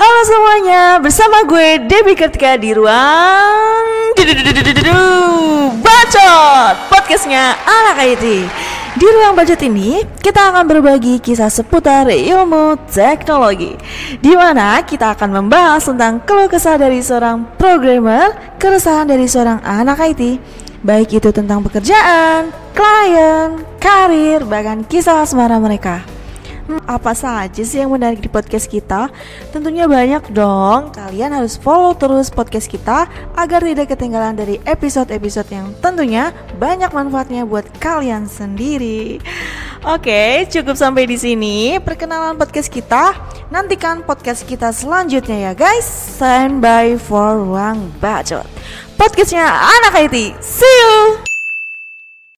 Halo semuanya, bersama gue Debbie Kartika di ruang Bacot Podcastnya anak IT Di ruang bacot ini, kita akan berbagi kisah seputar ilmu teknologi di mana kita akan membahas tentang keluh kesah dari seorang programmer Keresahan dari seorang anak IT Baik itu tentang pekerjaan, klien, karir, bahkan kisah asmara mereka Hmm, apa saja sih yang menarik di podcast kita? Tentunya banyak dong. Kalian harus follow terus podcast kita agar tidak ketinggalan dari episode-episode yang tentunya banyak manfaatnya buat kalian sendiri. Oke, cukup sampai di sini perkenalan podcast kita. Nantikan podcast kita selanjutnya ya guys. Stand by for Ruang Bacot. Podcastnya Anak IT. See you.